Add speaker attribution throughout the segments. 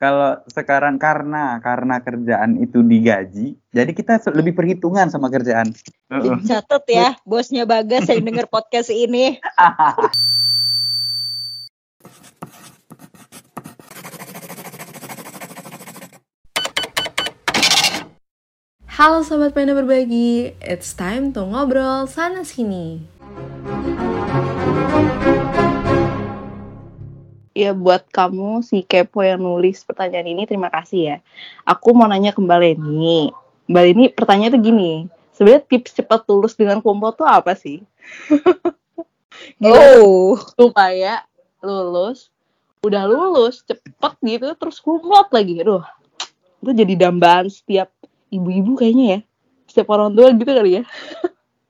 Speaker 1: kalau sekarang karena karena kerjaan itu digaji, jadi kita lebih perhitungan sama kerjaan.
Speaker 2: Catat ya, bosnya Bagas yang denger podcast ini.
Speaker 3: Halo Sobat Pena Berbagi, it's time to ngobrol sana sini.
Speaker 4: Ya buat kamu si kepo yang nulis pertanyaan ini terima kasih ya. Aku mau nanya ke Mbak Leni. Mbak Leni pertanyaan tuh gini, sebenarnya tips cepat lulus dengan kumpul tuh apa sih?
Speaker 2: Oh,
Speaker 4: supaya lulus, udah lulus cepet gitu terus kumlot lagi. Aduh, itu jadi dambaan setiap ibu-ibu kayaknya ya. Setiap orang tua gitu kali ya.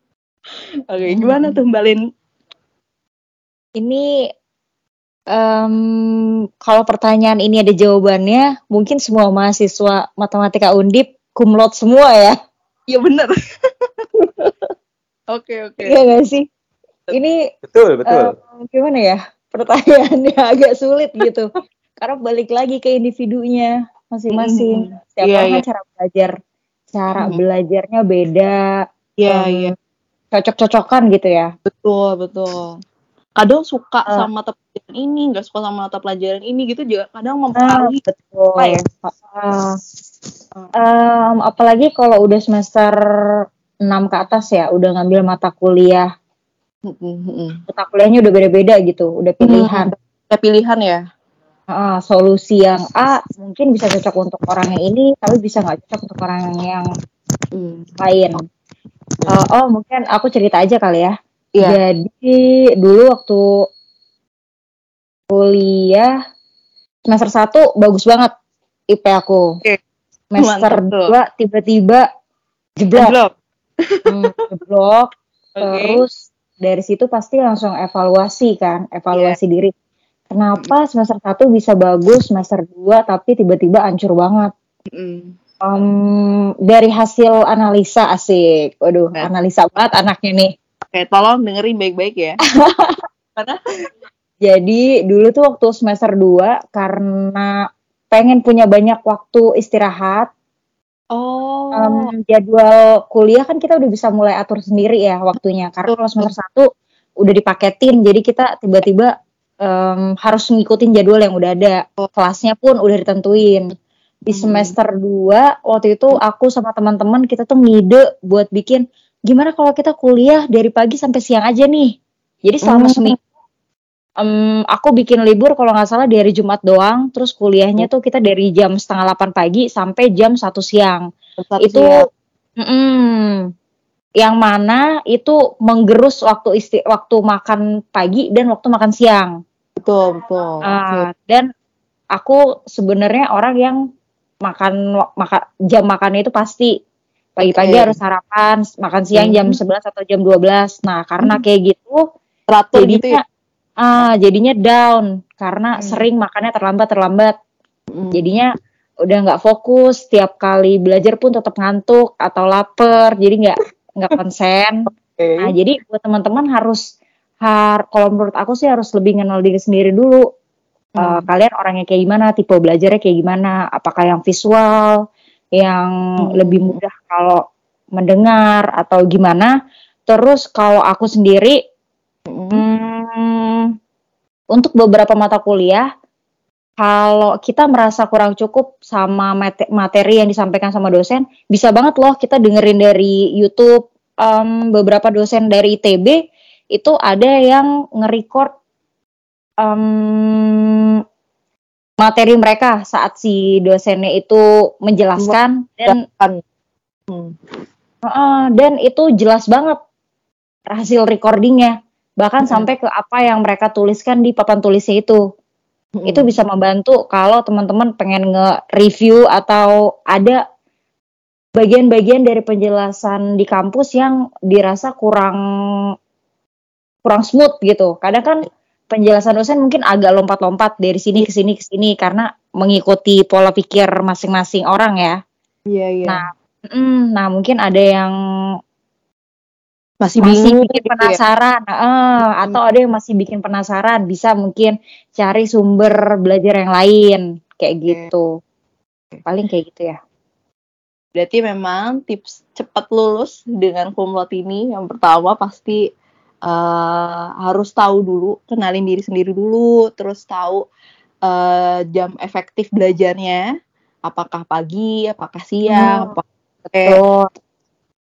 Speaker 4: Oke, gimana tuh Mbak Leni?
Speaker 2: ini em, kalau pertanyaan ini ada jawabannya, mungkin semua mahasiswa matematika undip kumlot semua ya.
Speaker 4: Iya bener. Oke, oke.
Speaker 2: Iya gak sih? Ini
Speaker 1: Betul, betul.
Speaker 2: em, gimana ya? Pertanyaannya agak sulit gitu. Karena balik lagi ke individunya masing-masing. Setiap
Speaker 4: Iya,
Speaker 2: orang kan
Speaker 4: iya.
Speaker 2: cara belajar, cara
Speaker 4: Mhm.
Speaker 2: belajarnya beda,
Speaker 4: Iya, iya.
Speaker 2: cocok-cocokan gitu ya.
Speaker 4: Betul, betul. Kadang suka
Speaker 2: Eh.
Speaker 4: sama mata pelajaran ini, nggak suka sama mata pelajaran ini gitu juga kadang mempengaruhi.
Speaker 2: betul.
Speaker 4: Apa ya?
Speaker 2: Ah. Em, apalagi kalau udah semester 6 ke atas ya, udah ngambil mata kuliah.
Speaker 4: Mm-mm.
Speaker 2: Mata kuliahnya udah beda-beda gitu, udah pilihan.
Speaker 4: Ada pilihan ya.
Speaker 2: Ah, solusi yang A mungkin bisa cocok untuk orang yang ini, tapi bisa nggak cocok untuk orang yang
Speaker 4: Hmm.
Speaker 2: lain. Eh, oh, mungkin aku cerita aja kali ya.
Speaker 4: Iya.
Speaker 2: Jadi dulu waktu kuliah semester 1 bagus banget IP aku.
Speaker 4: Oke.
Speaker 2: Semester
Speaker 4: Mantap tuh.
Speaker 2: 2 tiba-tiba jeblok.
Speaker 4: Jeblok.
Speaker 2: Hmm, jeblok.
Speaker 4: Oke.
Speaker 2: Terus dari situ pasti langsung evaluasi kan, evaluasi
Speaker 4: Iya.
Speaker 2: diri. Kenapa semester 1 bisa bagus, semester 2 tapi tiba-tiba hancur banget.
Speaker 4: Mm.
Speaker 2: Em, dari hasil analisa asik. Waduh,
Speaker 4: Nah.
Speaker 2: analisa banget anaknya nih.
Speaker 4: Oke, tolong dengerin baik-baik ya. Karena
Speaker 2: Jadi dulu tuh waktu semester 2 karena pengen punya banyak waktu istirahat,
Speaker 4: oh,
Speaker 2: em, jadwal kuliah kan kita udah bisa mulai atur sendiri ya waktunya. Karena kalau semester 1 udah dipaketin, jadi kita tiba-tiba em, harus ngikutin jadwal yang udah ada. Kelasnya pun udah ditentuin. Di
Speaker 4: Hmm.
Speaker 2: semester 2 waktu itu aku sama teman-teman kita tuh ngide buat bikin gimana kalau kita kuliah dari pagi sampai siang aja nih. Jadi selama
Speaker 4: Hmm.
Speaker 2: seminggu em, aku bikin libur kalau nggak salah dari Jumat doang, terus kuliahnya tuh kita dari jam setengah 8 pagi sampai jam 1 siang.
Speaker 4: Satu
Speaker 2: itu
Speaker 4: siap.
Speaker 2: mm-mm, yang mana itu menggerus waktu isti waktu makan pagi dan waktu makan siang.
Speaker 4: betul, betul.
Speaker 2: Ah, dan aku sebenarnya orang yang makan makan jam makannya itu pasti pagi-pagi
Speaker 4: Oke.
Speaker 2: harus sarapan, makan siang
Speaker 4: Hmm.
Speaker 2: jam 11 atau jam 12. Nah, karena kayak gitu
Speaker 4: Teratur gitu
Speaker 2: jadinya
Speaker 4: ya.
Speaker 2: ah jadinya down karena
Speaker 4: Hmm.
Speaker 2: sering makannya terlambat terlambat
Speaker 4: Mm.
Speaker 2: jadinya udah nggak fokus tiap kali belajar pun tetap ngantuk atau lapar jadi nggak nggak konsen
Speaker 4: Oke.
Speaker 2: nah jadi buat teman-teman harus har kalau menurut aku sih harus lebih kenal diri sendiri dulu
Speaker 4: Hmm.
Speaker 2: kalian orangnya kayak gimana tipe belajarnya kayak gimana apakah yang visual yang
Speaker 4: Hmm.
Speaker 2: lebih mudah kalau mendengar atau gimana terus kalau aku sendiri
Speaker 4: Mm.
Speaker 2: Hmm, untuk beberapa mata kuliah, kalau kita merasa kurang cukup sama mate- materi yang disampaikan sama dosen, bisa banget loh kita dengerin dari YouTube. Em, beberapa dosen dari ITB itu ada yang nge-record em, materi mereka saat si dosennya itu menjelaskan dan.
Speaker 4: Hmm.
Speaker 2: Heeh, dan itu jelas banget hasil recordingnya bahkan
Speaker 4: Mm-mm.
Speaker 2: sampai ke apa yang mereka tuliskan di papan tulisnya itu
Speaker 4: Mm.
Speaker 2: itu bisa membantu kalau teman-teman pengen nge-review atau ada bagian-bagian dari penjelasan di kampus yang dirasa kurang kurang smooth gitu kadang kan penjelasan dosen mungkin agak lompat-lompat dari sini ke sini ke sini karena mengikuti pola pikir masing-masing orang ya
Speaker 4: Iya, iya.
Speaker 2: Nah, Mm, nah mungkin ada yang
Speaker 4: masih
Speaker 2: masih
Speaker 4: bingung
Speaker 2: bikin
Speaker 4: gitu ya.
Speaker 2: penasaran, eh, atau ada yang masih bikin penasaran, bisa mungkin cari sumber belajar yang lain. kayak gitu. Paling kayak gitu ya.
Speaker 4: Berarti memang tips cepat lulus dengan kumlot ini yang pertama pasti eh, harus tahu dulu, kenalin diri sendiri dulu, terus tahu eh, jam efektif belajarnya, apakah pagi, apakah siang,
Speaker 2: Hmm,
Speaker 4: apakah.
Speaker 2: Betul.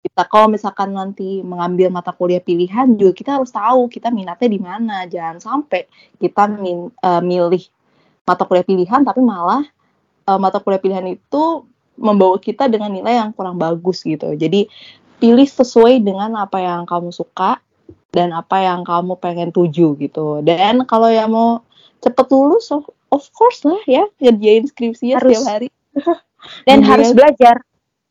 Speaker 4: kita kalau misalkan nanti mengambil mata kuliah pilihan juga kita harus tahu kita minatnya di mana jangan sampai kita min- eh, milih mata kuliah pilihan tapi malah eh, mata kuliah pilihan itu membawa kita dengan nilai yang kurang bagus gitu jadi pilih sesuai dengan apa yang kamu suka dan apa yang kamu pengen tuju gitu. Dan kalau yang mau cepet lulus of, of course lah ya ngerjain skripsinya
Speaker 2: Harus.
Speaker 4: setiap hari.
Speaker 2: Dan harus belajar.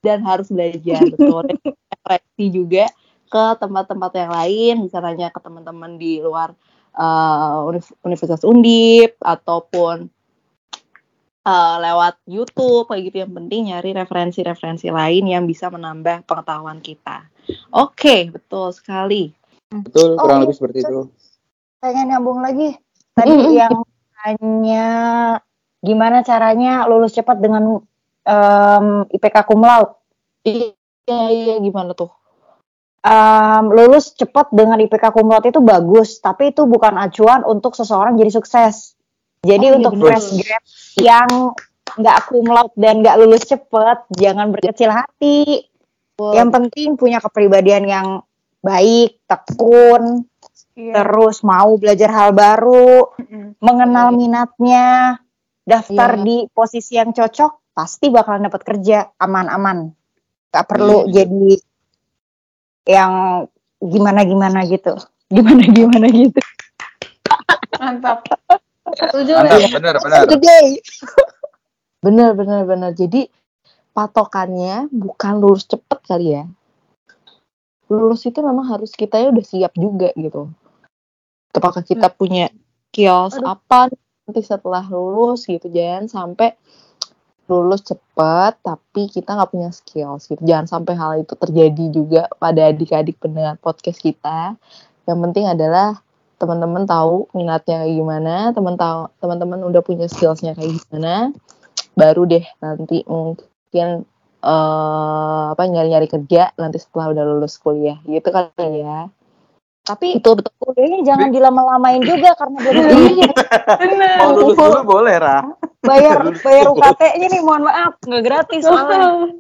Speaker 4: dan harus belajar betul. Refleksi juga ke tempat-tempat yang lain bisa nanya ke teman-teman di luar uh, Univ- Universitas Undip ataupun uh, lewat YouTube kayak gitu. Yang penting nyari referensi-referensi lain yang bisa menambah pengetahuan kita. Oke betul sekali
Speaker 1: Betul,
Speaker 2: Oh,
Speaker 1: kurang
Speaker 2: iya.
Speaker 1: lebih seperti itu.
Speaker 2: Pengen nyambung lagi. Tadi
Speaker 4: Mm-mm.
Speaker 2: yang hanya gimana caranya lulus cepat dengan em, IPK cum laude.
Speaker 4: iya iya gimana tuh
Speaker 2: Em, lulus cepat dengan IPK cum laude itu bagus, tapi itu bukan acuan untuk seseorang jadi sukses. Jadi
Speaker 4: Oh, iya
Speaker 2: untuk fresh grad yang nggak cum laude dan nggak lulus cepat, jangan berkecil hati. Yang penting punya kepribadian yang baik, tekun,
Speaker 4: Iya.
Speaker 2: terus mau belajar hal baru, mengenal
Speaker 4: Iya.
Speaker 2: minatnya, daftar
Speaker 4: Iya.
Speaker 2: di posisi yang cocok, pasti bakalan dapat kerja aman-aman. Gak perlu
Speaker 1: Iya.
Speaker 2: jadi yang gimana-gimana gitu. Gimana-gimana gitu.
Speaker 3: Mantap. Setuju
Speaker 1: Mantap,
Speaker 3: ya?
Speaker 1: benar, benar.
Speaker 4: bener bener bener jadi patokannya bukan lulus cepet kali ya lulus itu memang harus kita ya udah siap juga gitu. Apakah kita punya kios
Speaker 2: Aduh.
Speaker 4: apa nanti setelah lulus gitu jangan sampai lulus cepet tapi kita nggak punya skills gitu. Jangan sampai hal itu terjadi juga pada adik-adik pendengar podcast kita. Yang penting adalah teman-teman tahu minatnya kayak gimana teman tahu teman-teman udah punya skillsnya kayak gimana baru deh nanti mungkin eh apa nyari-nyari kerja nanti setelah udah lulus kuliah gitu kali ya
Speaker 2: Tapi
Speaker 4: betul betul
Speaker 2: kuliahnya jangan dilama-lamain juga karena belum
Speaker 4: Iya.
Speaker 1: Mau lulus dulu boleh, Ra.
Speaker 2: bayar bayar UKT-nya nih mohon maaf nggak gratis soalnya.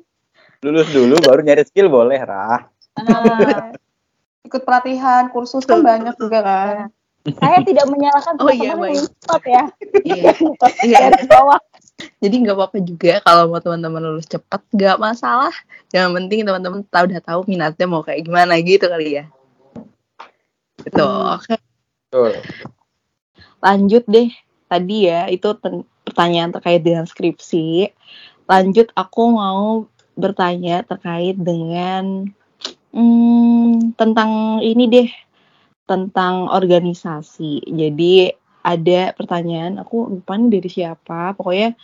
Speaker 1: Lulus dulu baru nyari skill boleh, Ra.
Speaker 3: Nah, ikut pelatihan, kursus kan banyak juga kan.
Speaker 2: Saya tidak menyalahkan
Speaker 4: Oh iya, baik.
Speaker 2: yang cepat ya.
Speaker 4: iya iya
Speaker 2: Garis bawah.
Speaker 4: Jadi nggak apa-apa juga kalau mau teman-teman lulus cepat nggak masalah. Yang penting teman-teman tahu udah tahu minatnya mau kayak gimana gitu kali ya. Gitu
Speaker 2: Hmm.
Speaker 4: oke.
Speaker 1: Betul.
Speaker 4: lanjut deh. Tadi ya itu pertanyaan terkait dengan skripsi. Lanjut aku mau bertanya terkait dengan hmm, tentang ini deh. Tentang organisasi. Jadi ada pertanyaan aku lupa nih dari siapa pokoknya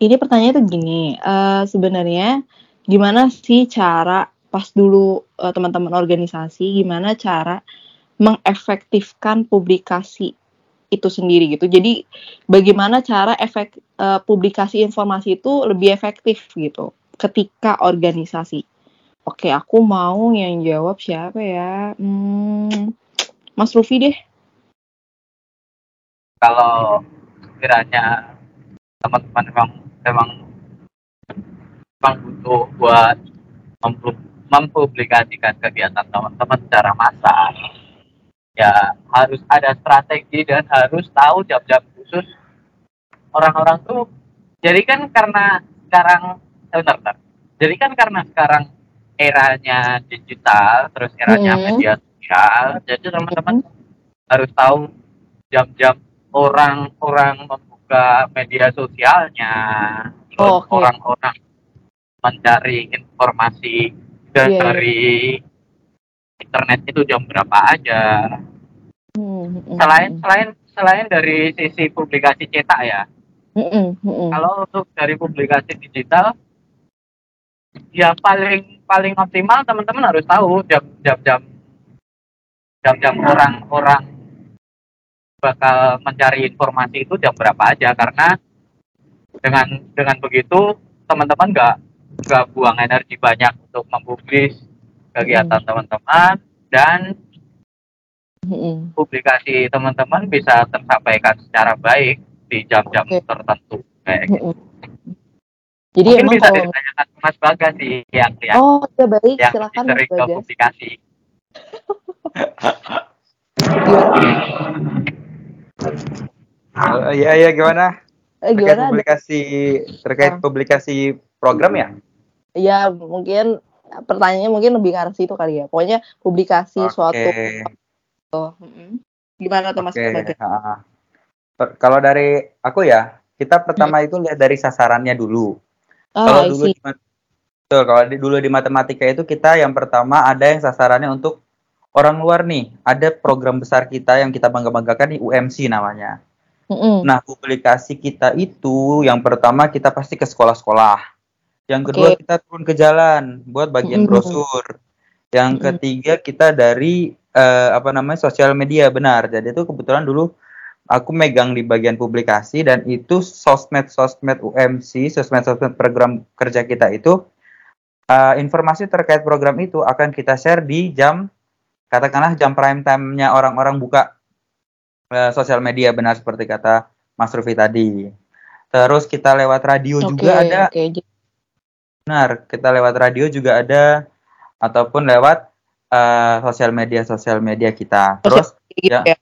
Speaker 4: ini pertanyaan tuh gini eh, sebenarnya gimana sih cara pas dulu eh, teman-teman organisasi gimana cara mengefektifkan publikasi itu sendiri gitu. Jadi bagaimana cara efek eh, publikasi informasi itu lebih efektif gitu ketika organisasi. Oke, aku mau yang jawab siapa ya? Hmm, Mas Rufi deh.
Speaker 5: Kalau kiranya teman-teman memang memang memang butuh buat mempub- mempublikasikan kegiatan teman-teman secara massal ya harus ada strategi dan harus tahu jam-jam khusus orang-orang tuh jadi kan karena sekarang eh, bentar, bentar. jadi kan karena sekarang eranya digital terus eranya
Speaker 4: Mm-mm.
Speaker 5: media sosial jadi teman-teman harus tahu jam-jam orang-orang membuka media sosialnya,
Speaker 4: Oh, oke.
Speaker 5: orang-orang mencari informasi
Speaker 4: Iya, iya.
Speaker 5: dari internet itu jam berapa aja.
Speaker 4: Hmm, hmm,
Speaker 5: Selain selain selain dari sisi publikasi cetak ya,
Speaker 4: Hmm, hmm,
Speaker 5: kalau untuk dari publikasi digital, ya paling paling optimal teman-teman harus tahu jam-jam jam jam-jam orang-orang bakal mencari informasi itu jam berapa aja karena dengan dengan begitu teman-teman nggak nggak buang energi banyak untuk mempublis kegiatan teman-teman dan
Speaker 4: Mm-mm.
Speaker 5: publikasi teman-teman bisa tersampaikan secara baik di jam-jam
Speaker 4: Oke.
Speaker 5: tertentu kayak gitu.
Speaker 4: Mm-mm. Jadi
Speaker 5: Mungkin
Speaker 4: emang
Speaker 5: bisa
Speaker 4: kalau
Speaker 5: ditanyakan ke Mas Bagas sih yang yang,
Speaker 4: Oh, ya baik,
Speaker 5: yang
Speaker 4: silakan Mas
Speaker 5: sering ke
Speaker 4: Bagas.
Speaker 5: publikasi.
Speaker 4: Gimana?
Speaker 1: Oh, iya iya gimana?
Speaker 4: Eh,
Speaker 1: Terkait
Speaker 4: gimana?
Speaker 1: publikasi terkait
Speaker 4: Ah.
Speaker 1: publikasi program ya?
Speaker 4: Ya, mungkin pertanyaannya mungkin lebih ke arah situ kali ya. Pokoknya publikasi
Speaker 1: Oke.
Speaker 4: suatu Mm-mm. Gimana tuh Mas.
Speaker 1: Per- Kalau dari aku ya, kita pertama itu lihat dari sasarannya dulu. kalau
Speaker 4: Ah, I
Speaker 1: dulu di, betul, kalau di- dulu di matematika itu kita yang pertama ada yang sasarannya untuk orang luar nih. Ada program besar kita yang kita bangga-banggakan di UMC namanya.
Speaker 4: Mm-mm.
Speaker 1: Nah, publikasi kita itu yang pertama kita pasti ke sekolah-sekolah. Yang kedua
Speaker 4: Oke.
Speaker 1: kita turun ke jalan buat bagian
Speaker 4: Mm-mm.
Speaker 1: brosur. Yang
Speaker 4: Mm-mm.
Speaker 1: ketiga kita dari eh, apa namanya sosial media benar. Jadi itu kebetulan dulu aku megang di bagian publikasi dan itu sosmed-sosmed UMC, sosmed-sosmed program kerja kita itu eh, informasi terkait program itu akan kita share di jam katakanlah jam prime time-nya orang-orang buka eh, sosial media benar seperti kata Mas Rufi tadi. Terus kita lewat radio
Speaker 4: Oke,
Speaker 1: juga ada.
Speaker 4: Jadi-
Speaker 1: benar. Kita lewat radio juga ada, ataupun lewat eh, sosial media sosial media kita. Terus ya.
Speaker 4: ya.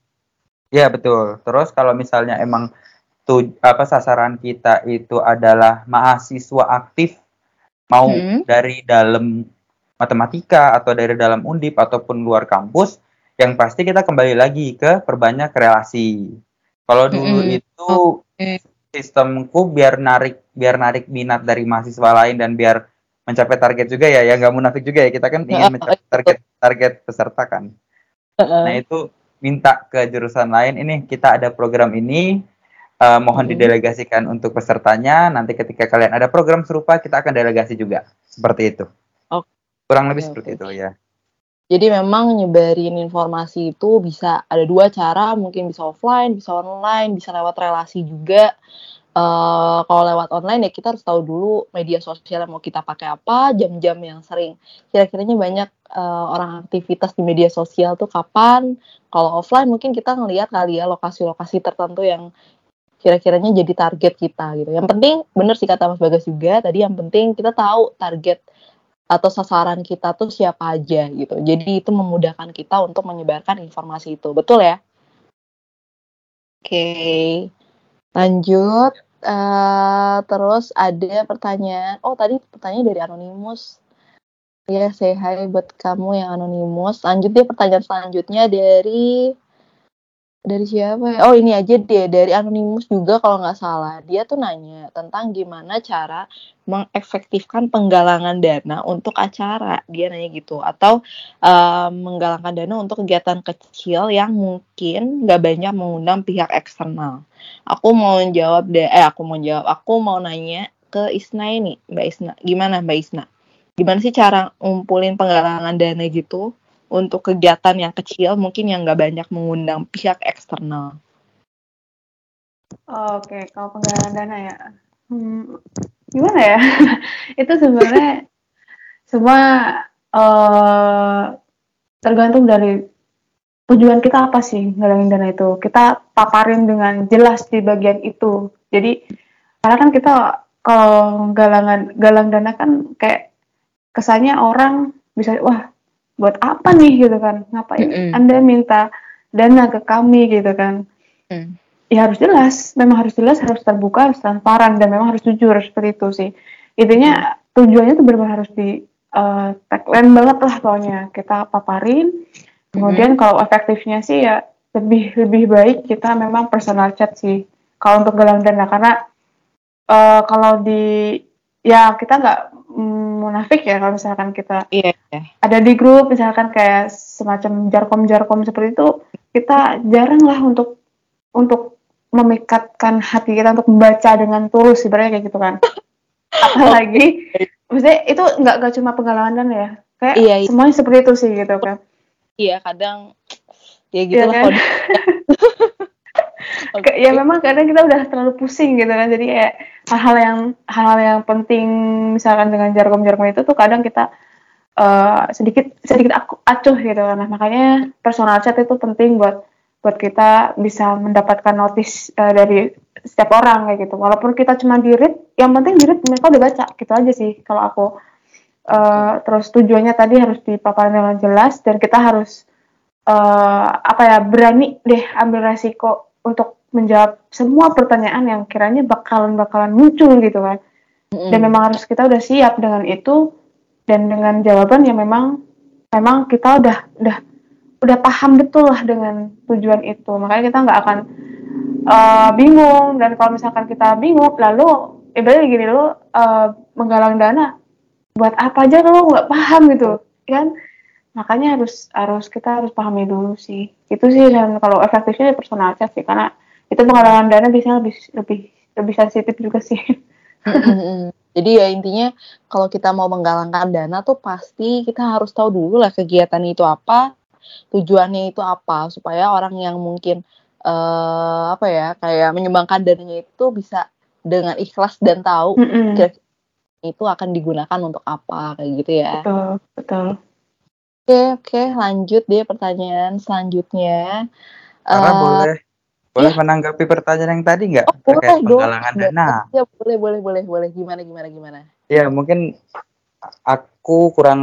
Speaker 1: Ya betul. Terus kalau misalnya emang tuh apa sasaran kita itu adalah mahasiswa aktif mau
Speaker 4: Hmm.
Speaker 1: dari dalam matematika atau dari dalam undip ataupun luar kampus, yang pasti kita kembali lagi ke perbanyak relasi. Kalau dulu
Speaker 4: Mm-mm.
Speaker 1: itu
Speaker 4: Oke.
Speaker 1: sistemku biar narik biar narik minat dari mahasiswa lain dan biar mencapai target juga ya, ya nggak munafik juga ya kita kan ingin
Speaker 4: Ya,
Speaker 1: mencapai target target peserta kan. Nah itu minta ke jurusan lain ini kita ada program ini eh, mohon
Speaker 4: Hmm.
Speaker 1: didelegasikan untuk pesertanya nanti ketika kalian ada program serupa kita akan delegasi juga seperti itu
Speaker 4: Oke,
Speaker 1: kurang lebih
Speaker 4: oke,
Speaker 1: seperti itu ya
Speaker 4: Jadi memang nyebarin informasi itu bisa ada dua cara, mungkin bisa offline, bisa online, bisa lewat relasi juga. Eh kalau lewat online ya kita harus tahu dulu media sosial yang mau kita pakai apa, jam-jam yang sering. Kira-kiranya banyak eh, orang aktivitas di media sosial tuh kapan. Kalau offline mungkin kita ngelihat kali ya lokasi-lokasi tertentu yang kira-kiranya jadi target kita gitu. Yang penting bener sih kata Mas Bagas juga tadi yang penting kita tahu target atau sasaran kita tuh siapa aja gitu. Jadi itu memudahkan kita untuk menyebarkan informasi itu. Betul ya? Oke. Lanjut. Eh, terus ada pertanyaan. Oh, tadi pertanyaan dari Anonymous. Ya, say hi buat kamu yang Anonymous. Lanjut dia pertanyaan selanjutnya dari dari siapa ya? Oh ini aja deh dari Anonymous juga kalau nggak salah. Dia tuh nanya tentang gimana cara mengefektifkan penggalangan dana untuk acara. Dia nanya gitu. Atau eh, menggalangkan dana untuk kegiatan kecil yang mungkin nggak banyak mengundang pihak eksternal. Aku mau jawab deh. Eh aku mau jawab. Aku mau nanya ke Isna ini, Mbak Isna. Gimana Mbak Isna? Gimana sih cara ngumpulin penggalangan dana gitu? Untuk kegiatan yang kecil mungkin yang nggak banyak mengundang pihak eksternal.
Speaker 6: Oke, kalau penggalangan dana ya, hmm, gimana ya? itu sebenarnya semua eh, tergantung dari tujuan kita apa sih galangin dana itu. Kita paparin dengan jelas di bagian itu. Jadi karena kan kita kalau galangan galang dana kan kayak kesannya orang bisa wah buat apa nih? gitu kan. Ngapain
Speaker 4: Mm-mm.
Speaker 6: anda minta dana ke kami? gitu kan.
Speaker 4: Mm.
Speaker 6: ya harus jelas. Memang harus jelas harus terbuka harus transparan dan memang harus jujur seperti itu sih. Intinya tujuannya tuh benar harus di eh, tagline banget lah pokoknya. Kita paparin. Kemudian kalau efektifnya sih ya lebih lebih baik kita memang personal chat sih. Kalau untuk galang dana. Karena eh, kalau di ya kita nggak mm, munafik ya kalau misalkan kita
Speaker 4: Iya. iya.
Speaker 6: ada di grup misalkan kayak semacam jarkom-jarkom seperti itu kita jarang lah untuk untuk memikatkan hati kita untuk membaca dengan tulus sebenarnya kayak gitu kan apalagi maksudnya itu nggak nggak cuma penggalangan dana ya kayak
Speaker 4: Iya, iya.
Speaker 6: semuanya seperti itu sih gitu kan
Speaker 4: Iya kadang ya
Speaker 6: Iya
Speaker 4: gitu lah
Speaker 6: kan? Ke- ya memang kadang kita udah terlalu pusing gitu kan. Jadi kayak hal-hal yang hal-hal yang penting misalkan dengan jargon-jargon itu tuh kadang kita eh, sedikit sedikit aku acuh gitu kan. Nah, makanya personal chat itu penting buat buat kita bisa mendapatkan notice eh, dari setiap orang kayak gitu. Walaupun kita cuma di read yang penting di read mereka udah baca. Gitu aja sih kalau aku. Eh, terus tujuannya tadi harus dipaparkan dengan jelas dan kita harus eh, apa ya berani deh ambil resiko untuk menjawab semua pertanyaan yang kiranya bakalan bakalan muncul gitu kan. Dan memang harus kita udah siap dengan itu dan dengan jawaban yang memang memang kita udah udah udah paham betul lah dengan tujuan itu. Makanya kita nggak akan eh, bingung. Dan kalau misalkan kita bingung lalu ibaratnya gini lo eh, menggalang dana buat apa aja kalau nggak paham gitu kan? Makanya harus harus kita harus pahami dulu sih. Itu sih dan kalau efektifnya ya personal chat sih karena itu penggalangan dana biasanya lebih lebih lebih sensitif juga sih.
Speaker 4: Jadi ya intinya kalau kita mau menggalangkan dana tuh pasti kita harus tahu dulu lah kegiatan itu apa, tujuannya itu apa supaya orang yang mungkin eh apa ya kayak menyumbangkan dananya itu bisa dengan ikhlas dan tahu
Speaker 6: Mm-mm.
Speaker 4: kira-kira itu akan digunakan untuk apa kayak gitu ya.
Speaker 6: betul betul
Speaker 4: Oke oke lanjut deh pertanyaan selanjutnya.
Speaker 1: Karena
Speaker 4: Eh,
Speaker 1: boleh boleh menanggapi pertanyaan yang tadi nggak
Speaker 4: Oh boleh
Speaker 1: terkait
Speaker 4: dong.
Speaker 1: penggalangan dana?
Speaker 4: Ya boleh boleh boleh boleh gimana gimana gimana.
Speaker 1: Ya mungkin aku kurang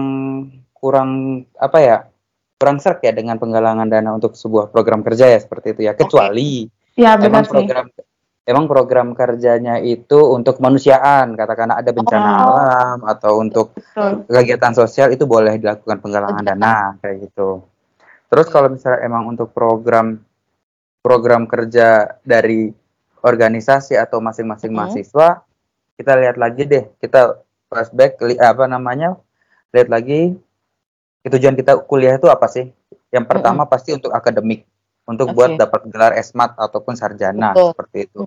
Speaker 1: kurang apa ya kurang serk ya dengan penggalangan dana untuk sebuah program kerja ya seperti itu ya kecuali
Speaker 6: ya benar
Speaker 1: emang
Speaker 6: sih
Speaker 1: program emang program kerjanya itu untuk kemanusiaan katakan ada bencana
Speaker 4: Oh.
Speaker 1: alam atau untuk
Speaker 6: betul
Speaker 1: kegiatan sosial itu boleh dilakukan penggalangan dana kayak gitu. Terus kalau misalnya emang untuk program program kerja dari organisasi atau masing-masing
Speaker 4: Mhm.
Speaker 1: mahasiswa, kita lihat lagi deh, kita flashback li- apa namanya? Lihat lagi tujuan kita kuliah itu apa sih? Yang pertama pasti untuk akademik, untuk buat
Speaker 4: Oke.
Speaker 1: dapat gelar esmat ataupun sarjana
Speaker 4: Betul.
Speaker 1: seperti itu.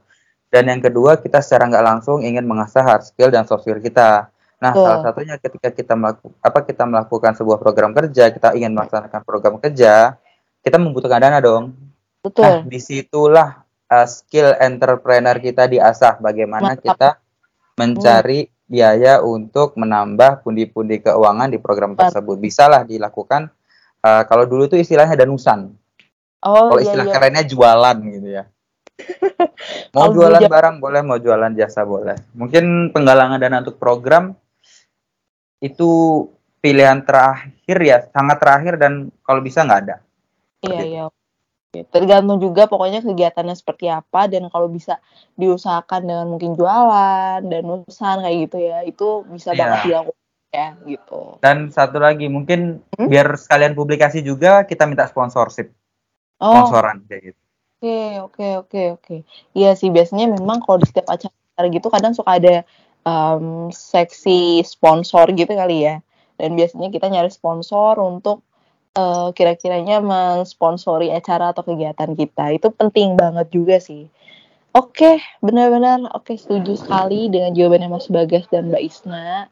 Speaker 1: Dan yang kedua kita secara nggak langsung ingin mengasah hard skill dan soft skill kita. Nah,
Speaker 4: Betul.
Speaker 1: salah satunya ketika kita melakukan apa kita melakukan sebuah program kerja, kita ingin melaksanakan program kerja, kita membutuhkan dana dong. Nah,
Speaker 4: Betul.
Speaker 1: di situlah uh, skill entrepreneur kita diasah bagaimana
Speaker 4: Mantap.
Speaker 1: kita mencari biaya untuk menambah pundi-pundi keuangan di program
Speaker 4: Mantap.
Speaker 1: tersebut. Bisalah dilakukan uh, kalau dulu itu istilahnya danusan.
Speaker 4: Oh
Speaker 1: Kalau
Speaker 4: iya
Speaker 1: istilah
Speaker 4: iya.
Speaker 1: kerennya jualan gitu ya. mau
Speaker 4: Kalau
Speaker 1: jualan
Speaker 4: dulu
Speaker 1: barang boleh, mau jualan jasa boleh. Mungkin penggalangan dana untuk program itu pilihan terakhir ya, sangat terakhir dan kalau bisa nggak ada.
Speaker 4: Iya iya. Tergantung juga pokoknya kegiatannya seperti apa dan kalau bisa diusahakan dengan mungkin jualan dan urusan kayak gitu ya itu bisa
Speaker 1: Iya.
Speaker 4: banget dilakukan ya gitu.
Speaker 1: Dan satu lagi mungkin
Speaker 4: Hmm?
Speaker 1: biar sekalian publikasi juga kita minta sponsorship,
Speaker 4: Oh
Speaker 1: sponsoran kayak gitu.
Speaker 4: oke oke oke oke. Iya sih biasanya memang kalau di setiap acara gitu kadang suka ada em, seksi sponsor gitu kali ya. Dan biasanya kita nyari sponsor untuk eh, kira-kiranya mensponsori acara atau kegiatan kita. Itu penting banget juga sih. Oke, benar-benar oke setuju sekali dengan jawabannya Mas Bagas dan Mbak Isna.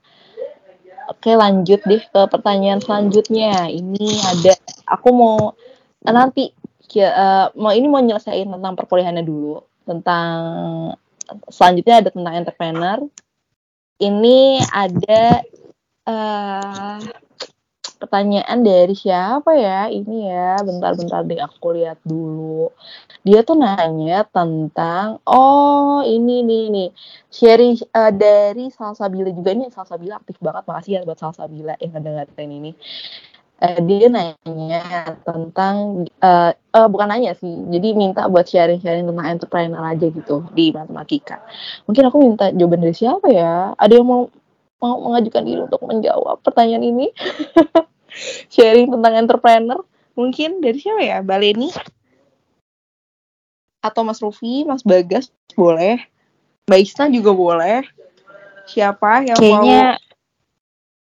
Speaker 4: Oke, lanjut deh ke pertanyaan selanjutnya. Ini ada aku mau eh, nanti eh, mau ini mau nyelesain tentang perkuliahannya dulu. Tentang selanjutnya ada tentang entrepreneur. Ini ada eh pertanyaan dari siapa ya? Ini ya, bentar-bentar deh aku lihat dulu. Dia tuh nanya tentang oh ini nih nih sharing eh, dari Salsabila juga ini Salsabila aktif banget makasih ya buat Salsabila yang ngedengerin ini. Eh, dia nanya tentang eh eh, bukan nanya sih, jadi minta buat sharing-sharing tentang entrepreneur aja gitu di matematika. Mungkin aku minta jawaban dari siapa ya? Ada yang mau mau mengajukan diri untuk menjawab pertanyaan ini? sharing tentang entrepreneur mungkin dari siapa ya? Baleni atau Mas Rufi, Mas Bagas boleh, Mbak Isna juga boleh. Siapa yang
Speaker 2: Kayaknya
Speaker 4: mau?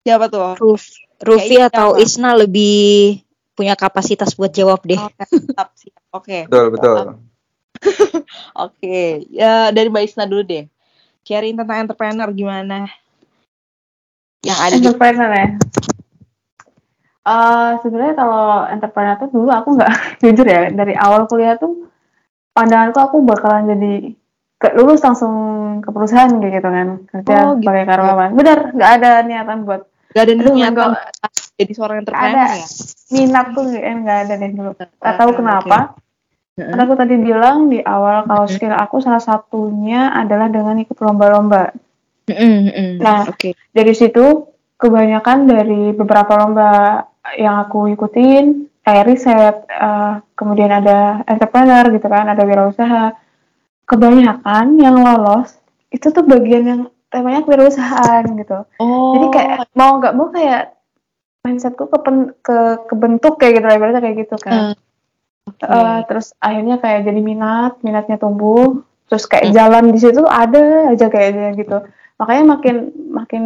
Speaker 4: Siapa tuh?
Speaker 2: Ruf, Rufi
Speaker 4: Kayaknya
Speaker 2: atau
Speaker 4: apa?
Speaker 2: Isna lebih punya kapasitas buat jawab deh.
Speaker 4: Oke, siap. Oke.
Speaker 1: Betul, betul.
Speaker 4: Oke, ya dari Mbak Isna dulu deh. Sharing tentang entrepreneur gimana? Yang ada di
Speaker 6: entrepreneur ya Eh sebenarnya kalau entrepreneur tuh dulu aku nggak jujur ya dari awal kuliah tuh pandanganku aku bakalan jadi ke, lulus langsung ke perusahaan kayak gitu kan kerja
Speaker 4: Oh, gitu.
Speaker 6: sebagai karyawan bener nggak ada niatan buat
Speaker 4: Gak ada
Speaker 6: Aduh,
Speaker 4: niatan
Speaker 6: nggak-
Speaker 4: jadi seorang
Speaker 6: nggak
Speaker 4: entrepreneur
Speaker 6: ada
Speaker 4: ya?
Speaker 6: minat tuh eh, nggak ada deh dulu nggak tahu kenapa
Speaker 4: Heeh.
Speaker 6: karena aku tadi bilang di awal kalau skill aku salah satunya adalah dengan ikut lomba-lomba
Speaker 4: Mm-mm, mm-mm.
Speaker 6: Nah,
Speaker 4: oke.
Speaker 6: dari situ kebanyakan dari beberapa lomba yang aku ikutin kayak riset eh, kemudian ada entrepreneur gitu kan ada wirausaha kebanyakan yang lolos itu tuh bagian yang temanya kewirausahaan gitu
Speaker 4: Oh,
Speaker 6: jadi kayak mau nggak mau kayak mindsetku kepen, ke kebentuk kayak gitu ibaratnya kayak gitu kan
Speaker 4: oke.
Speaker 6: Eh, terus akhirnya kayak jadi minat minatnya tumbuh terus kayak
Speaker 4: Hmm.
Speaker 6: jalan di situ ada aja kayaknya gitu makanya makin makin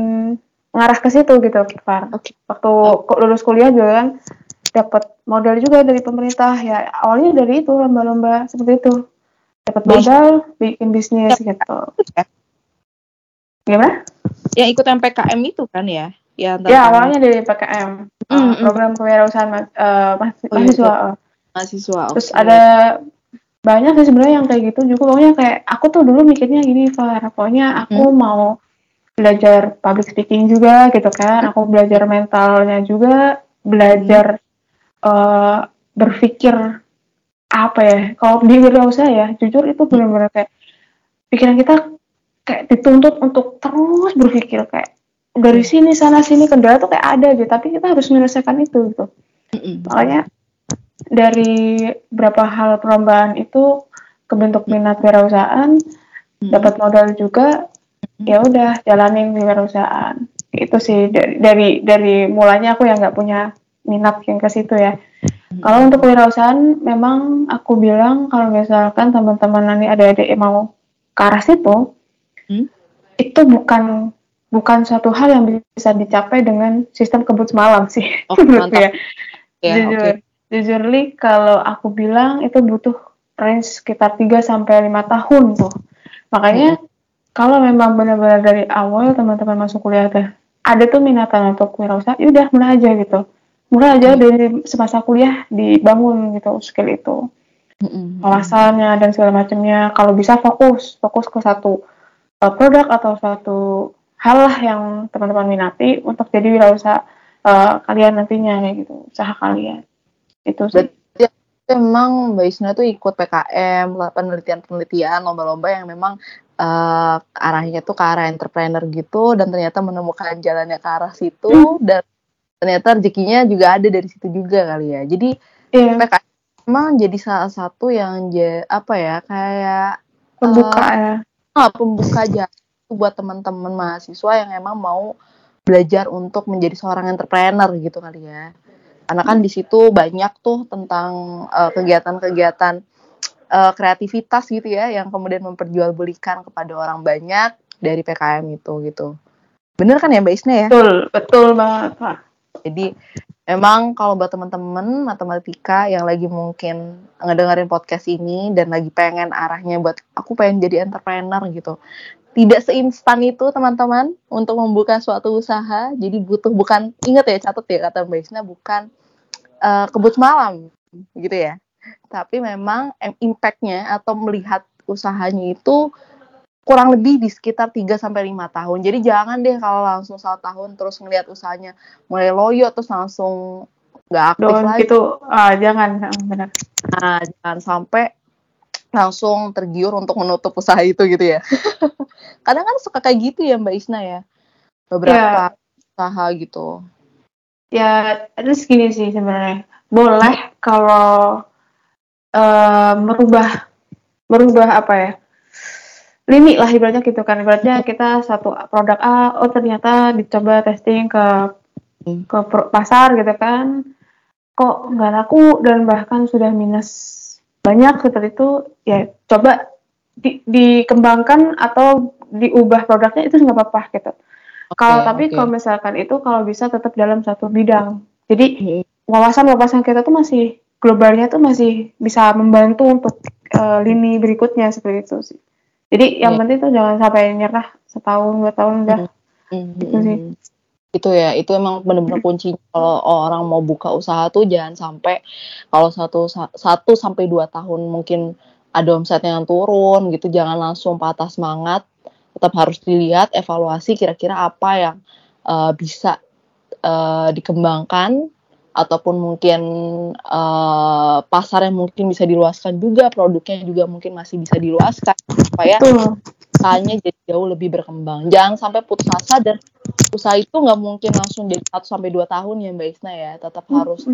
Speaker 6: ngarah ke situ gitu Far
Speaker 4: Oke.
Speaker 6: waktu lulus kuliah juga kan dapat modal juga dari pemerintah ya awalnya dari itu lomba-lomba seperti itu dapat modal bikin bisnis gitu
Speaker 4: Ya.
Speaker 6: gimana
Speaker 4: yang ikut MPKM itu kan ya? Ya,
Speaker 6: ya awalnya dari PKM uh,
Speaker 4: hmm.
Speaker 6: program kewirausahaan ma- uh, mahas-
Speaker 4: Oh, iya,
Speaker 6: mahasiswa uh.
Speaker 4: mahasiswa.
Speaker 6: terus
Speaker 4: oke.
Speaker 6: ada banyak sih sebenarnya yang kayak gitu juga. Pokoknya kayak aku tuh dulu mikirnya gini Far. Pokoknya aku mau belajar public speaking juga gitu kan. Aku belajar mentalnya juga belajar eh, berpikir apa ya kalau di wirausaha ya jujur itu benar-benar kayak pikiran kita kayak dituntut untuk terus berpikir kayak dari sini sana sini kendala tuh kayak ada aja tapi kita harus menyelesaikan itu gitu. Makanya dari beberapa hal perlombaan itu kebentuk minat wirausahaan
Speaker 4: Mm.
Speaker 6: dapat modal juga ya udah jalanin wirausahaan itu sih dari dari, dari mulanya aku yang nggak punya minat yang ke situ ya kalau untuk kewirausahaan memang aku bilang kalau misalkan teman-teman nanti ada adik yang mau ke arah situ
Speaker 4: Hmm.
Speaker 6: itu bukan bukan suatu hal yang bisa dicapai dengan sistem kebut semalam sih
Speaker 4: Oh, mantap.
Speaker 6: ya
Speaker 4: Ya,
Speaker 6: jujur
Speaker 4: oke.
Speaker 6: Jujur Li, kalau aku bilang itu butuh range sekitar 3 sampai lima tahun tuh makanya kalau memang benar-benar dari awal teman-teman masuk kuliah tuh ada tuh minatan untuk wirausaha ya udah mulai aja gitu. Mulai aja dari semasa kuliah dibangun gitu skill itu.
Speaker 4: Mm-mm.
Speaker 6: wawasannya dan segala macamnya. Kalau bisa fokus fokus ke satu uh, produk atau suatu hal lah yang teman-teman minati untuk jadi wirausaha uh, kalian nantinya kayak gitu usaha kalian itu sih
Speaker 4: Berarti memang Mbak Isna tuh ikut PKM, penelitian-penelitian, lomba-lomba yang memang eh, arahnya tuh ke arah entrepreneur gitu dan ternyata menemukan jalannya ke arah situ dan ternyata rezekinya juga ada dari situ juga kali ya. Jadi
Speaker 6: Iya,
Speaker 4: PKM memang jadi salah satu yang apa ya kayak
Speaker 6: pembuka ya
Speaker 4: ah, pembuka jalan buat teman-teman mahasiswa yang emang mau belajar untuk menjadi seorang entrepreneur gitu kali ya. Karena kan di situ banyak tuh tentang eh, kegiatan-kegiatan eh, kreativitas gitu ya yang kemudian memperjualbelikan kepada orang banyak dari PKM itu gitu. Bener kan ya Mbak Isna ya?
Speaker 6: betul betul banget Pak.
Speaker 4: Jadi emang kalau buat teman-teman matematika yang lagi mungkin ngedengerin podcast ini dan lagi pengen arahnya buat aku pengen jadi entrepreneur gitu. Tidak seinstan itu teman-teman untuk membuka suatu usaha. Jadi butuh bukan ingat ya catat ya kata Mbak Isna bukan eh, kebut malam gitu ya. Tapi memang em- impact-nya atau melihat usahanya itu kurang lebih di sekitar 3 sampai 5 tahun. Jadi jangan deh kalau langsung satu tahun terus ngelihat usahanya mulai loyo terus langsung nggak aktif
Speaker 6: Doang
Speaker 4: lagi.
Speaker 6: gitu ah, jangan ah, benar
Speaker 4: Nah, jangan sampai langsung tergiur untuk menutup usaha itu gitu ya. Kadang kan suka kayak gitu ya Mbak Isna ya. Beberapa usaha gitu.
Speaker 6: Ya terus gini sih sebenarnya. Boleh kalau eh, merubah merubah apa ya? Lini lah ibaratnya gitu kan. Ibaratnya kita satu produk A oh ternyata dicoba testing ke ke pasar gitu kan. Kok nggak laku dan bahkan sudah minus banyak seperti itu ya coba di- dikembangkan atau diubah produknya itu nggak apa-apa gitu kalau tapi
Speaker 4: oke.
Speaker 6: kalau misalkan itu kalau bisa tetap dalam satu bidang jadi wawasan-wawasan kita tuh masih globalnya tuh masih bisa membantu untuk eh, lini berikutnya seperti itu sih. Jadi yang
Speaker 4: Iya.
Speaker 6: penting tuh jangan sampai nyerah setahun dua tahun udah.
Speaker 4: Hmm,
Speaker 6: Gitu sih.
Speaker 4: hmm, itu ya itu emang bener-bener kuncinya kalau orang mau buka usaha tuh jangan sampai kalau satu sa- satu sampai dua tahun mungkin ada omset yang turun gitu jangan langsung patah semangat tetap harus dilihat evaluasi kira-kira apa yang uh, bisa uh, dikembangkan ataupun mungkin uh, pasar yang mungkin bisa diluaskan juga produknya juga mungkin masih bisa diluaskan supaya usahanya jadi jauh lebih berkembang. Jangan sampai putus asa dan usaha itu nggak mungkin langsung jadi 1 sampai dua tahun ya Mbak Isna ya. Tetap harus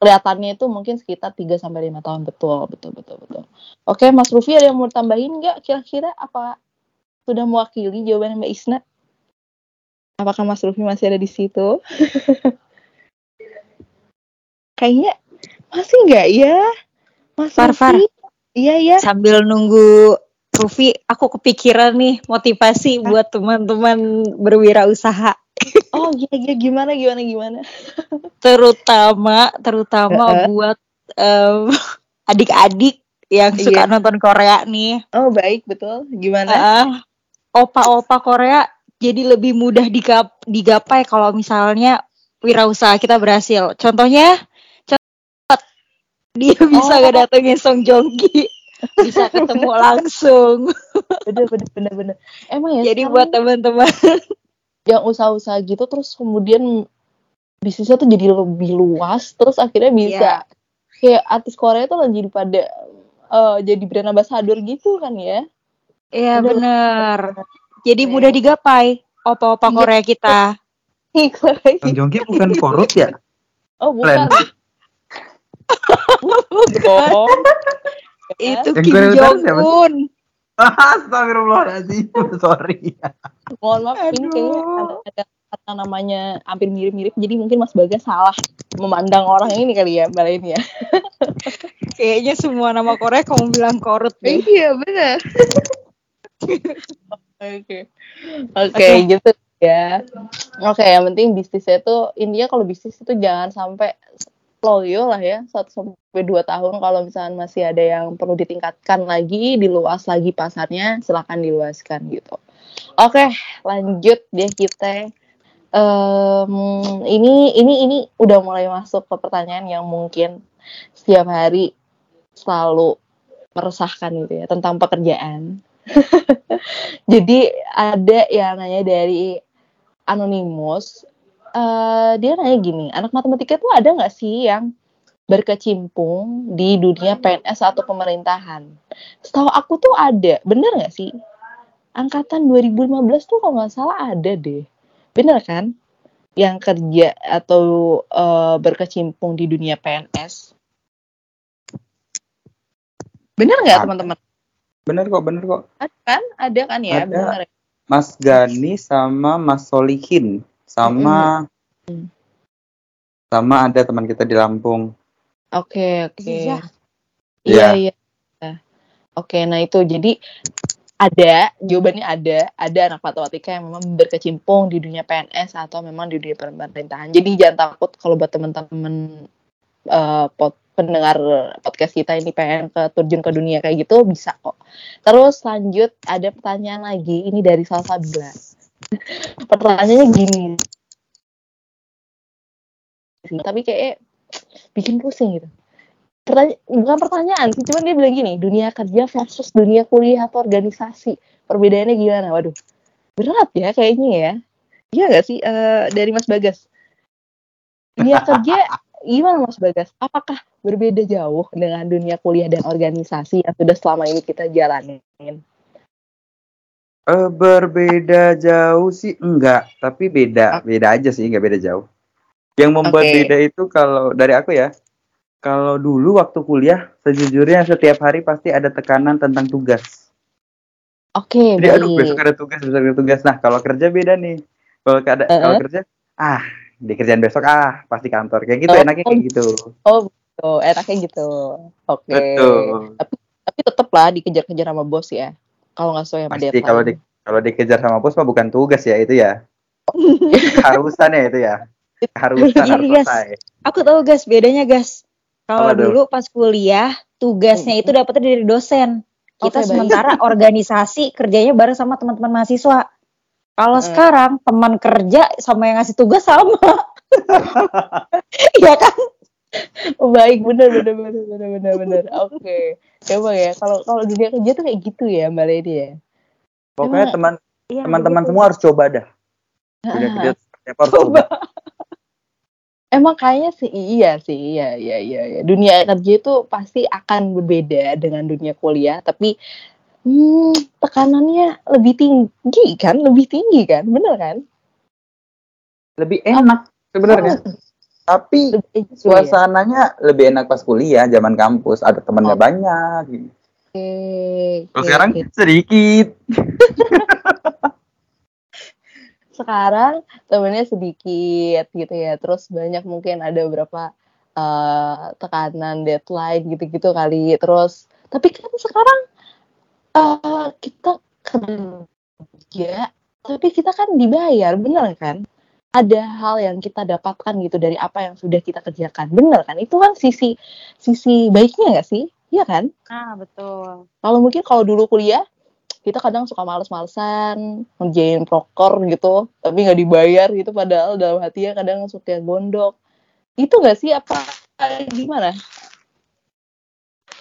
Speaker 4: kelihatannya itu mungkin sekitar 3 sampai lima tahun. Betul betul betul betul. Oke, Mas Rufi ada yang mau tambahin nggak? Kira-kira apa sudah mewakili jawaban Mbak Isna? Apakah Mas Rufi masih ada di situ? Kayaknya masih nggak ya? Mas
Speaker 2: Far?
Speaker 4: Iya ya.
Speaker 2: Sambil nunggu Rufi, aku kepikiran nih motivasi buat teman-teman berwirausaha.
Speaker 4: Oh iya iya gimana gimana gimana?
Speaker 2: terutama terutama
Speaker 4: Heeh.
Speaker 2: buat em, adik-adik yang suka
Speaker 4: Iya.
Speaker 2: nonton Korea nih.
Speaker 4: Oh baik betul. Gimana?
Speaker 2: Heeh. Opa-opa Korea jadi lebih mudah digap- digapai kalau misalnya wirausaha kita berhasil. Contohnya, cepet dia bisa
Speaker 4: Oh.
Speaker 2: ngedatengin Song Joong Ki, bisa ketemu langsung.
Speaker 4: bener bener bener bener. Emang ya.
Speaker 2: Jadi buat teman-teman
Speaker 4: yang usaha-usaha gitu terus kemudian bisnisnya tuh jadi lebih luas terus akhirnya bisa kayak artis Korea tuh lagi pada eh, jadi brand ambassador gitu kan ya
Speaker 2: Iya
Speaker 4: Bener.
Speaker 2: bener. Jadi
Speaker 4: Oke.
Speaker 2: mudah digapai opa-opa
Speaker 4: Iya.
Speaker 2: Korea kita.
Speaker 1: Bang Jongki bukan korup ya?
Speaker 4: oh bukan bohong
Speaker 2: Itu
Speaker 1: Yang
Speaker 2: Kim Jong? Un.
Speaker 1: Astagfirullahaladzim, sorry.
Speaker 4: mohon maaf ini kayaknya ada, ada kata namanya hampir mirip-mirip jadi mungkin Mas Bagas salah memandang orang ini kali ya mbak ini ya
Speaker 2: Kayaknya semua nama Korea kamu bilang korut deh.
Speaker 4: iya benar oke. Oke gitu ya. Oke yang penting bisnisnya itu intinya kalau bisnis itu jangan sampai loyo lah ya satu sampai dua tahun. Kalau misalnya masih ada yang perlu ditingkatkan lagi diluas lagi pasarnya silakan diluaskan gitu. Oke lanjut deh kita. Em, ini ini ini udah mulai masuk ke pertanyaan yang mungkin setiap hari selalu meresahkan gitu ya tentang pekerjaan. Jadi ada yang nanya dari anonimus, eh dia nanya gini, anak matematika itu ada nggak sih yang berkecimpung di dunia PNS atau pemerintahan? Setahu aku tuh ada, bener nggak sih? Angkatan 2015 tuh kalau nggak salah ada deh, bener kan? Yang kerja atau eh, berkecimpung di dunia PNS. Bener nggak teman-teman?
Speaker 1: Bener kok, bener kok.
Speaker 4: Ada kan? Ada kan ya?
Speaker 1: Ada.
Speaker 4: Bener. ya?
Speaker 1: Mas Gani sama Mas Solihin sama
Speaker 4: Mm-mm.
Speaker 1: sama ada teman kita di Lampung.
Speaker 4: Oke, oke.
Speaker 2: Iya.
Speaker 4: Iya,
Speaker 1: Iya.
Speaker 4: iya. Oke, nah itu jadi ada, jawabannya ada, ada anak matematika yang memang berkecimpung di dunia PNS atau memang di dunia pemerintahan. Jadi jangan takut kalau buat teman-teman eh, pod- pendengar podcast kita ini pengen ke terjun ke dunia kayak gitu bisa kok. Terus lanjut ada pertanyaan lagi ini dari Salsabila. Pertanyaannya gini. Tapi kayak bikin pusing gitu. Pertanya bukan pertanyaan sih, cuman dia bilang gini, dunia kerja versus dunia kuliah atau organisasi. Perbedaannya gimana? Waduh. Berat ya kayaknya ya. Iya nggak sih Eh, dari Mas Bagas? Dunia kerja gimana Mas Bagas? Apakah berbeda jauh dengan dunia kuliah dan organisasi yang sudah selama ini kita jalanin?
Speaker 1: Eh, berbeda jauh sih enggak, tapi beda, beda aja sih, enggak beda jauh. Yang membuat
Speaker 4: Oke.
Speaker 1: beda itu kalau dari aku ya, kalau dulu waktu kuliah, sejujurnya setiap hari pasti ada tekanan tentang tugas.
Speaker 4: Oke,
Speaker 1: Jadi aduh
Speaker 4: baik.
Speaker 1: besok ada tugas, besok ada tugas. Nah kalau kerja beda nih. Kalau ada
Speaker 4: Uh-uh.
Speaker 1: kalau kerja, ah di kerjaan besok ah pasti kantor kayak gitu
Speaker 4: Oh.
Speaker 1: enaknya kayak gitu.
Speaker 4: Oh, betul. Enaknya gitu. Oke.
Speaker 1: Betul.
Speaker 4: Tapi tapi tetap lah dikejar-kejar sama bos ya. Kalau nggak sesuai sama
Speaker 1: Pasti
Speaker 4: deadline.
Speaker 1: kalau di kalau dikejar sama bos mah bukan tugas ya itu ya. Keharusan ya itu ya. Keharusan
Speaker 2: Iya,
Speaker 1: harus
Speaker 2: yes.
Speaker 1: selesai.
Speaker 2: Aku tahu gas bedanya gas. Kalau dulu pas kuliah tugasnya itu dapetnya dari dosen. Kita
Speaker 4: baik.
Speaker 2: sementara organisasi kerjanya bareng sama teman-teman mahasiswa. Kalau
Speaker 4: Hmm.
Speaker 2: sekarang teman kerja sama yang ngasih tugas sama. Iya kan?
Speaker 4: Baik, bener bener bener bener bener bener. Oke. Coba ya, kalau kalau dunia kerja tuh kayak gitu ya Mbak Lady ya.
Speaker 1: Pokoknya teman
Speaker 2: Iya,
Speaker 1: teman-teman
Speaker 2: gitu.
Speaker 1: semua harus coba dah. Udah
Speaker 4: Ah,
Speaker 1: kerja harus coba.
Speaker 4: Emang kayaknya sih iya sih, iya iya iya. iya. Dunia kerja itu pasti akan berbeda dengan dunia kuliah, tapi hmm, tekanannya lebih tinggi kan, lebih tinggi kan, bener kan?
Speaker 1: Lebih enak sebenarnya. Tapi
Speaker 4: Lebih gitu ya.
Speaker 1: suasananya lebih enak pas kuliah zaman kampus ada temannya
Speaker 4: Oh.
Speaker 1: banyak gitu. Kalau
Speaker 4: oke,
Speaker 1: sekarang
Speaker 4: oke.
Speaker 1: sedikit
Speaker 4: sekarang temennya sedikit gitu ya terus banyak mungkin ada beberapa eh, tekanan deadline gitu-gitu kali terus tapi kan sekarang eh, kita kerja tapi kita kan dibayar bener kan? Ada hal yang kita dapatkan gitu dari apa yang sudah kita kerjakan bener kan? Itu kan sisi sisi baiknya nggak sih? Iya kan?
Speaker 2: Ah, betul.
Speaker 4: kalau mungkin kalau dulu kuliah kita kadang suka males-malesan ngerjain proker gitu tapi nggak dibayar gitu padahal dalam hatinya kadang suka gondok itu nggak sih? Apa gimana?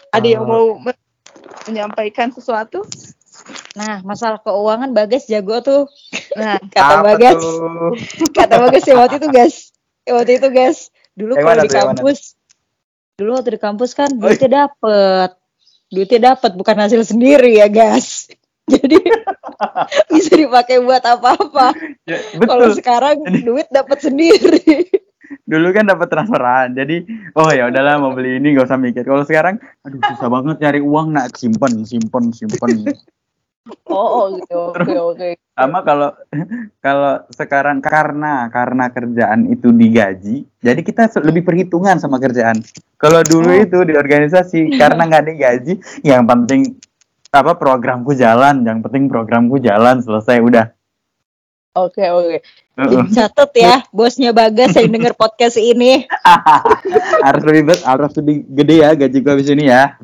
Speaker 4: Ada yang
Speaker 1: Eh.
Speaker 4: mau menyampaikan sesuatu
Speaker 2: Nah, masalah keuangan Bagas jago tuh.
Speaker 4: nah
Speaker 2: Kata
Speaker 1: Apa
Speaker 2: Bagas,
Speaker 1: tuh?
Speaker 2: kata Bagas ya waktu itu, guys. Ya, waktu itu, guys. Dulu
Speaker 1: Yang
Speaker 2: kalau di kampus, dulu waktu di kampus kan duitnya dapet. Duitnya dapet, bukan hasil sendiri ya, guys. Jadi bisa dipakai buat apa-apa.
Speaker 1: Ya,
Speaker 2: Kalau
Speaker 1: betul.
Speaker 2: sekarang duit dapat sendiri.
Speaker 1: Dulu kan dapat transferan. Jadi, oh ya udahlah mau beli ini gak usah mikir. Kalau sekarang, aduh susah banget nyari uang nak simpen, simpen, simpen.
Speaker 4: oh, oh gitu oke oke
Speaker 1: Sama kalau kalau sekarang karena karena kerjaan itu digaji, jadi kita lebih perhitungan sama kerjaan. Kalau dulu
Speaker 4: Oh.
Speaker 1: itu di organisasi karena nggak digaji, yang penting apa programku jalan, yang penting programku jalan selesai udah.
Speaker 4: oke oke
Speaker 1: Heeh.
Speaker 2: Catet ya, bosnya Bagas yang denger podcast ini.
Speaker 1: harus lebih bet, harus lebih gede ya gaji gua habis ini ya.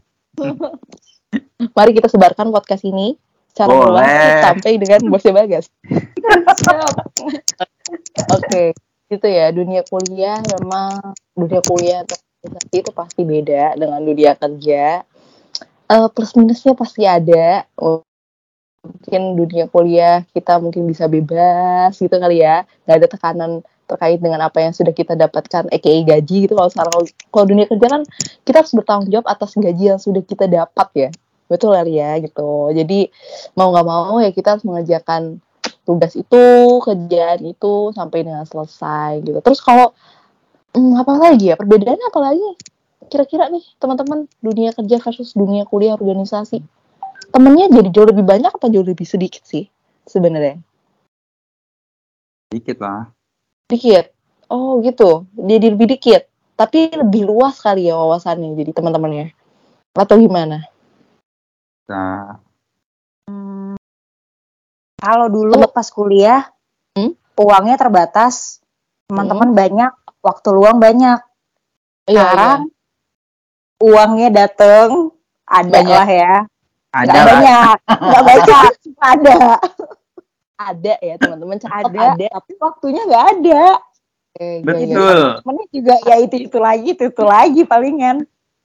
Speaker 4: mari kita sebarkan podcast ini secara
Speaker 1: Boleh.
Speaker 4: luas sampai dengan bosnya bagas Oke, gitu ya. Dunia kuliah memang dunia kuliah atau organisasi itu pasti beda dengan dunia kerja. Eh, plus minusnya pasti ada. Oh, Mungkin dunia kuliah kita mungkin bisa bebas gitu kali ya. Nggak ada tekanan terkait dengan apa yang sudah kita dapatkan, aka gaji gitu. Kalau sekarang kalau dunia kerja kan kita harus bertanggung jawab atas gaji yang sudah kita dapat ya. Betul kali ya gitu. Jadi mau nggak mau ya kita harus mengerjakan tugas itu, kerjaan itu sampai dengan selesai gitu. Terus kalau hmm, apa lagi ya? Perbedaannya apa lagi? Kira-kira nih teman-teman dunia kerja versus dunia kuliah organisasi. Temennya jadi jauh lebih banyak apa jauh lebih sedikit sih sebenarnya?
Speaker 1: Dikit lah.
Speaker 4: Dikit. Oh gitu. Jadi lebih dikit. Tapi lebih luas kali ya wawasannya jadi teman-temannya. Atau gimana?
Speaker 1: Nah,
Speaker 2: Kalau dulu
Speaker 4: Temen-
Speaker 2: pas kuliah,
Speaker 4: Hmm?
Speaker 2: uangnya terbatas, teman-teman banyak, waktu luang banyak.
Speaker 4: Iya,
Speaker 2: Sekarang uangnya dateng, ada
Speaker 4: Banyak.
Speaker 2: lah ya.
Speaker 1: Ada
Speaker 2: Nggak
Speaker 1: lah.
Speaker 2: banyak, nggak banyak, ada,
Speaker 4: ada ya teman-teman
Speaker 2: ada,
Speaker 4: ada.
Speaker 2: tapi waktunya nggak ada.
Speaker 4: Oke, iya.
Speaker 1: Betul.
Speaker 2: Temennya juga ya itu itu lagi, itu itu lagi palingan.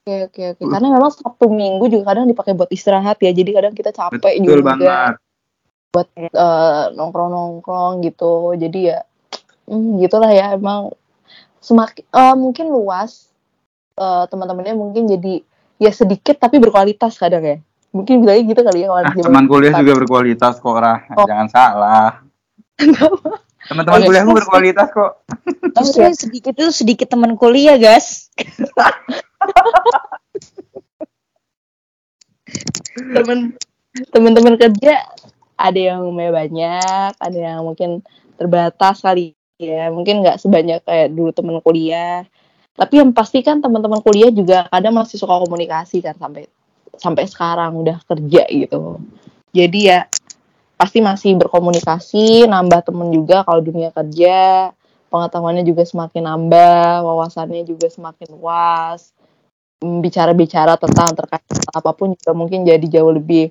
Speaker 4: Oke oke oke. Karena memang Sabtu Minggu juga kadang dipakai buat istirahat ya. Jadi kadang kita capek
Speaker 1: Betul
Speaker 4: juga
Speaker 1: banget.
Speaker 4: eh, nongkrong-nongkrong gitu. Jadi ya hmm, gitulah ya emang semakin eh, mungkin luas eh, teman-temannya mungkin jadi ya sedikit tapi berkualitas kadang ya. Mungkin bilangnya gitu kali ya kawan
Speaker 1: Ah, teman kuliah juga berkualitas kok, Rah.
Speaker 4: Oh.
Speaker 1: Jangan salah. Teman-teman kuliahmu berkualitas kok.
Speaker 2: Justru yang sedikit itu sedikit teman kuliah, guys.
Speaker 4: temen teman-teman kerja ada yang lumayan banyak, ada yang mungkin terbatas kali ya, mungkin nggak sebanyak kayak dulu teman kuliah. Tapi yang pasti kan teman-teman kuliah juga kadang masih suka komunikasi kan sampai sampai sekarang udah kerja gitu. Jadi ya pasti masih berkomunikasi, nambah temen juga kalau dunia kerja, pengetahuannya juga semakin nambah, wawasannya juga semakin luas mm, bicara-bicara tentang terkait apa pun juga mungkin jadi jauh lebih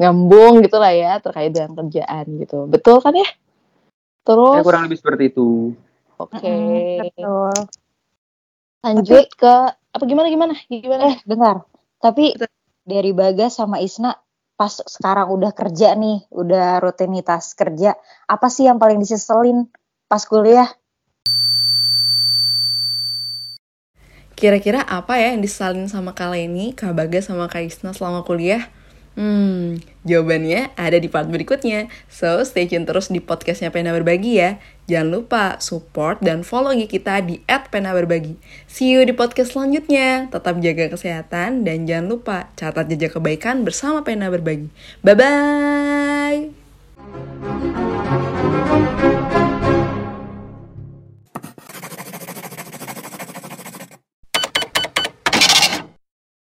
Speaker 4: ngambung gitu lah ya terkait dengan kerjaan gitu betul kan ya
Speaker 1: Ya,
Speaker 4: terus
Speaker 1: kurang lebih seperti itu.
Speaker 4: oke
Speaker 2: Mm, betul. Lanjut ke
Speaker 4: Apa gimana gimana? Gimana?
Speaker 2: eh bentar. Tapi dari Bagas sama Isna pas sekarang udah kerja nih, udah rutinitas kerja, apa sih yang paling diseselin pas kuliah?
Speaker 3: Kira-kira apa ya yang disalin sama Kak Leni, Kak Bagas sama Kak Isna selama kuliah? Hmm, jawabannya ada di part berikutnya. So, stay tune terus di podcastnya Pena Berbagi ya. Jangan lupa support dan follow kita di @pena_berbagi. See you di podcast selanjutnya. Tetap jaga kesehatan dan jangan lupa catat jejak kebaikan bersama Pena Berbagi. Bye-bye!